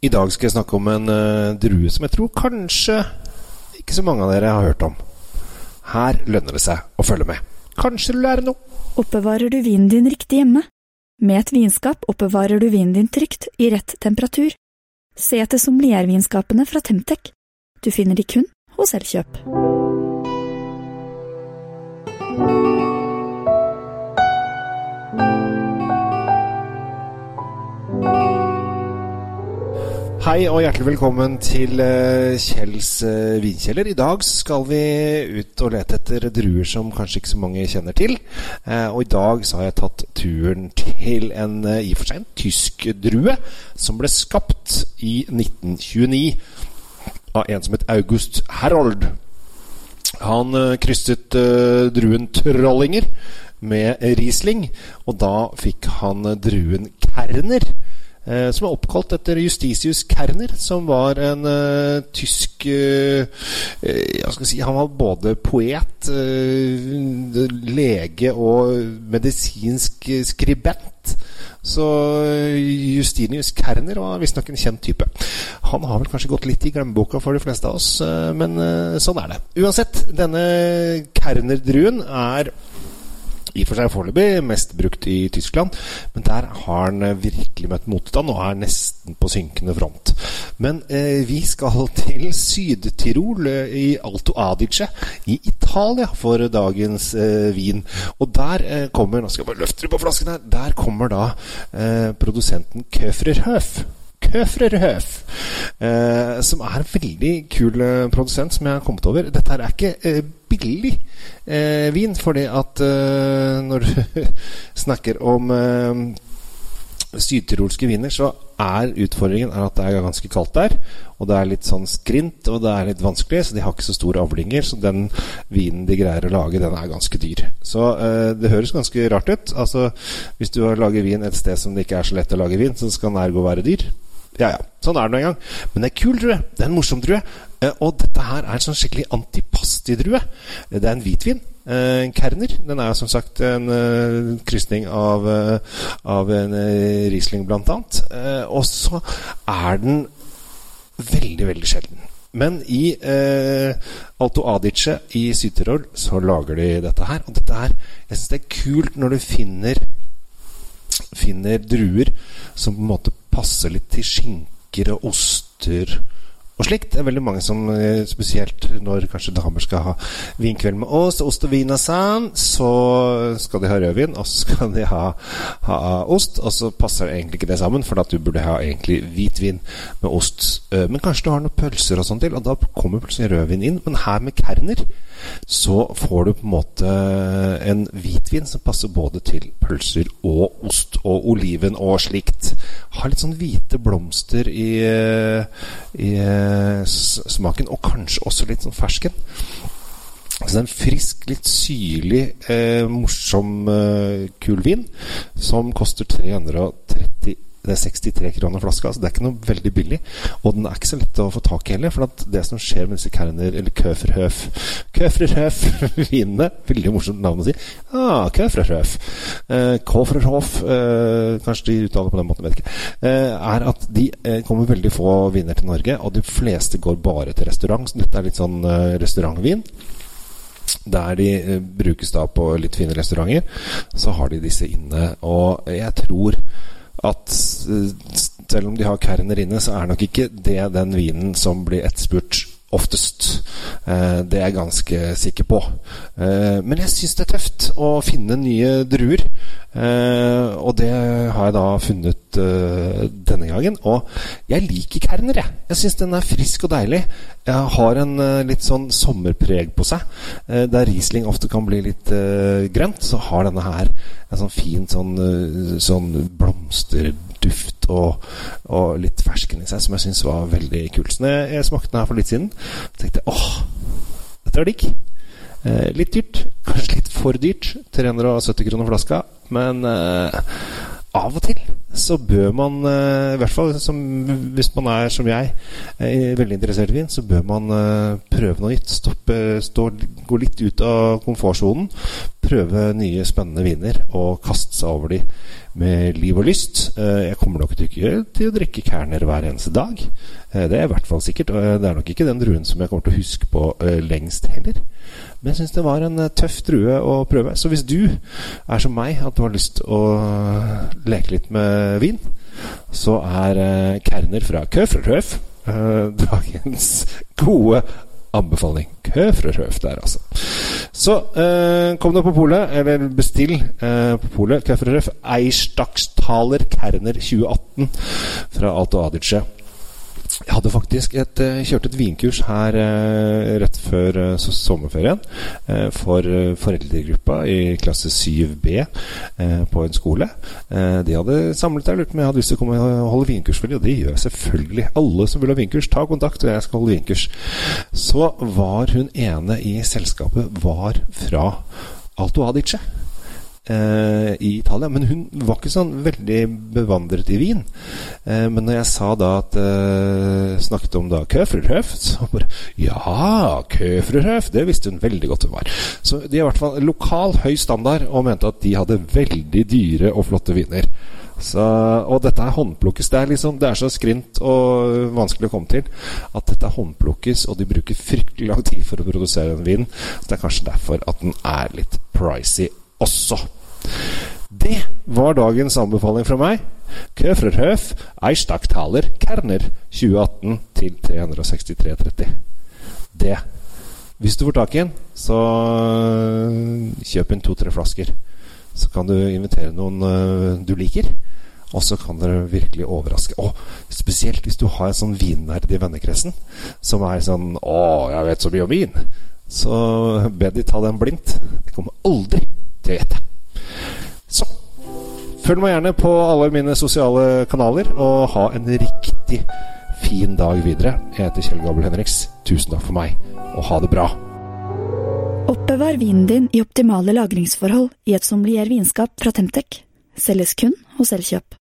I dag skal jeg snakke om en uh, drue som jeg tror kanskje ikke så mange av dere har hørt om. Her lønner det seg å følge med. Kanskje du lærer noe. Oppbevarer du vinen din riktig hjemme? Med et vinskap oppbevarer du vinen din trygt i rett temperatur. Se etter sommeliervinskapene fra Temtec. Du finner de kun hos Elkjøp. Hei og hjertelig velkommen til uh, Kjells uh, vinkjeller. I dag skal vi ut og lete etter druer som kanskje ikke så mange kjenner til. Uh, og i dag så har jeg tatt turen til en i og for seg en tysk drue som ble skapt i 1929 av en som het August Herold. Han krysset druen Trollinger med Riesling, og da fikk han druen Kerner Eh, som er oppkalt etter Justitius Kerner, som var en uh, tysk uh, uh, si, Han var både poet, lege og medisinsk skribent. Så Justinius Kerner var visstnok en kjent type. Han har vel kanskje gått litt i glemmeboka for de fleste av oss, men sånn er det. Uansett, denne Kerner-druen er i og for seg foreløpig mest brukt i Tyskland, men der har han eh, virkelig møtt motstand og er nesten på synkende front. Men eh, vi skal til Syd-Tirol, eh, i Alto Adige i Italia, for dagens eh, vin. Og der eh, kommer Nå skal jeg bare løfte det på flasken her. Der kommer da produsenten Köfrerhöf. Köfrerhöf, eh, som er en veldig kul produsent som jeg har kommet over. Dette her er ikke eh, billig eh, vin, fordi at eh, når du snakker om eh, sydtyrolske viner, så er utfordringen er at det er ganske kaldt der. Og det er litt sånn skrint, og det er litt vanskelig, så de har ikke så store avlinger. Så den vinen de greier å lage, den er ganske dyr. Så eh, det høres ganske rart ut. Altså, hvis du lager vin et sted som det ikke er så lett å lage vin, så skal den ergo være dyr. Ja, ja. Sånn er det nå engang. Men det er kul drue. Det er en morsom drue. Eh, og dette her er en sånn skikkelig antipasti-drue. Det er en hvitvin. En Kerner. Den er som sagt en uh, krysning av, av en Riesling, blant annet. og så er den veldig, veldig sjelden. Men i Alto Adice i Syd-Tirol så lager de dette her. Og dette her Jeg syns det er kult når du finner finner druer som på en måte passer litt til skinker og oster og slikt. Det er veldig mange som, eh, spesielt når kanskje damer skal ha vinkveld med oss, ost og vin og sand, så skal de ha rødvin, og så skal de ha, ha ost. Og så passer egentlig ikke det sammen, for at du burde ha egentlig hvitvin med ost. Eh, men kanskje du har noen pølser og sånn til, og da kommer plutselig rødvin inn. Men her med Kerner så får du på en måte en hvitvin som passer både til pølser og ost og oliven og slikt. Har litt sånn hvite blomster i, i smaken, og kanskje også litt sånn fersken. Så det er en frisk, litt syrlig, eh, morsom, eh, kul vin som koster 330 det er 63 kroner flaska, så det er ikke noe veldig billig. Og den er ikke så lett å få tak i heller, for det som skjer med disse Kerner, eller Köfrerhöf Köfrerhöf-vinene Veldig morsomt navn å si. Ah, Köfrerhöf. Eh, Köfrerhof, eh, kanskje de uttaler på den måten, vet ikke. Eh, er at de eh, kommer veldig få viner til Norge, og de fleste går bare til restaurant. Så dette er litt sånn eh, restaurantvin. Der de eh, brukes da på litt fine restauranter, så har de disse inne. Og jeg tror at selv om de har Kerner inne, så er nok ikke det den vinen som blir etterspurt oftest. Eh, det er jeg ganske sikker på. Eh, men jeg syns det er tøft å finne nye druer. Uh, og det har jeg da funnet denne gangen. Og jeg liker Kerner, jeg. Jeg syns den er frisk og deilig. Jeg har en litt sånn sommerpreg på seg. der Riesling ofte kan bli litt grønt, så har denne her en sånn fin sånn, sånn blomsterduft og, og, litt fersken i seg, som jeg syns var veldig kult. Så jeg, jeg smakte den her for litt siden, tenkte jeg åh, dette var digg. litt dyrt. Kanskje litt for dyrt. 370 kroner flaska. Men eh, av og til så bør man, eh, i hvert fall som, hvis man er som jeg, er veldig interessert i vin, så bør man eh, prøve noe nytt. Stoppe, stå, gå litt ut av komfortsonen. Prøve nye, spennende viner og kaste seg over de med liv og lyst. Eh, jeg kommer nok ikke til å drikke Kerner hver eneste dag. Det er i hvert fall sikkert. Og det er nok ikke den druen som jeg kommer til å huske på lengst heller. Men jeg syns det var en tøff drue å prøve. Så hvis du er som meg, at du har lyst å leke litt med vin, så er uh, Kerner fra Køfrerhøf uh, dagens gode anbefaling. Køfrerhøf der, altså. Så eh, kom deg på polet, eller bestill eh, på polet. Køfrerhøf Eirstakstaler Kerner 2018 fra Alto Adice. Jeg hadde faktisk et, eh, kjørt et vinkurs her eh, rett før eh, sommerferien for foreldregruppa i klasse 7B på en skole. de hadde samlet seg lurt om jeg hadde lyst til å komme og holde vinkurs for dem, og det gjør jeg selvfølgelig. Alle som vil ha vinkurs, ta kontakt, og jeg skal holde vinkurs. Så var hun ene i selskapet var fra Alto Adice eh, i Italia. Men hun var ikke sånn veldig bevandret i vin. Eh, men når jeg sa da at eh, Snakket om da Köfrerhöft, så bare Ja, Köfrerhöft! Det visste hun veldig godt hun var. Så de har i hvert fall lokal høy standard, og mente at de hadde veldig dyre og flotte viner. Så, og dette er håndplukkes. Det er, liksom, det er så skrint og vanskelig å komme til at dette er håndplukkes, og de bruker fryktelig lang tid for å produsere en vin. Så det er kanskje derfor at den er litt pricy også. Det var dagens anbefaling fra meg. Køfrerhøf, Eichstaktaler, Kerner 2018 til 363,30. Det. Hvis du får tak i en, så øh, kjøp inn to-tre flasker. Så kan du invitere noen uh, du liker. Og så kan dere virkelig overraske. Og spesielt hvis du har en sånn vinnerd i vennekretsen som er sånn 'Å, jeg vet så mye om vin'. Så be de ta den blindt. Det kommer aldri til vet jeg. Så følg meg gjerne på alle mine sosiale kanaler, og ha en riktig fin dag videre. Jeg heter Kjell Gabel Henriks. Tusen takk for meg, og ha det bra. Oppbevar vinen din i optimale lagringsforhold i et sommelier vinskap fra Temtec. Selges kun hos Elkjøp.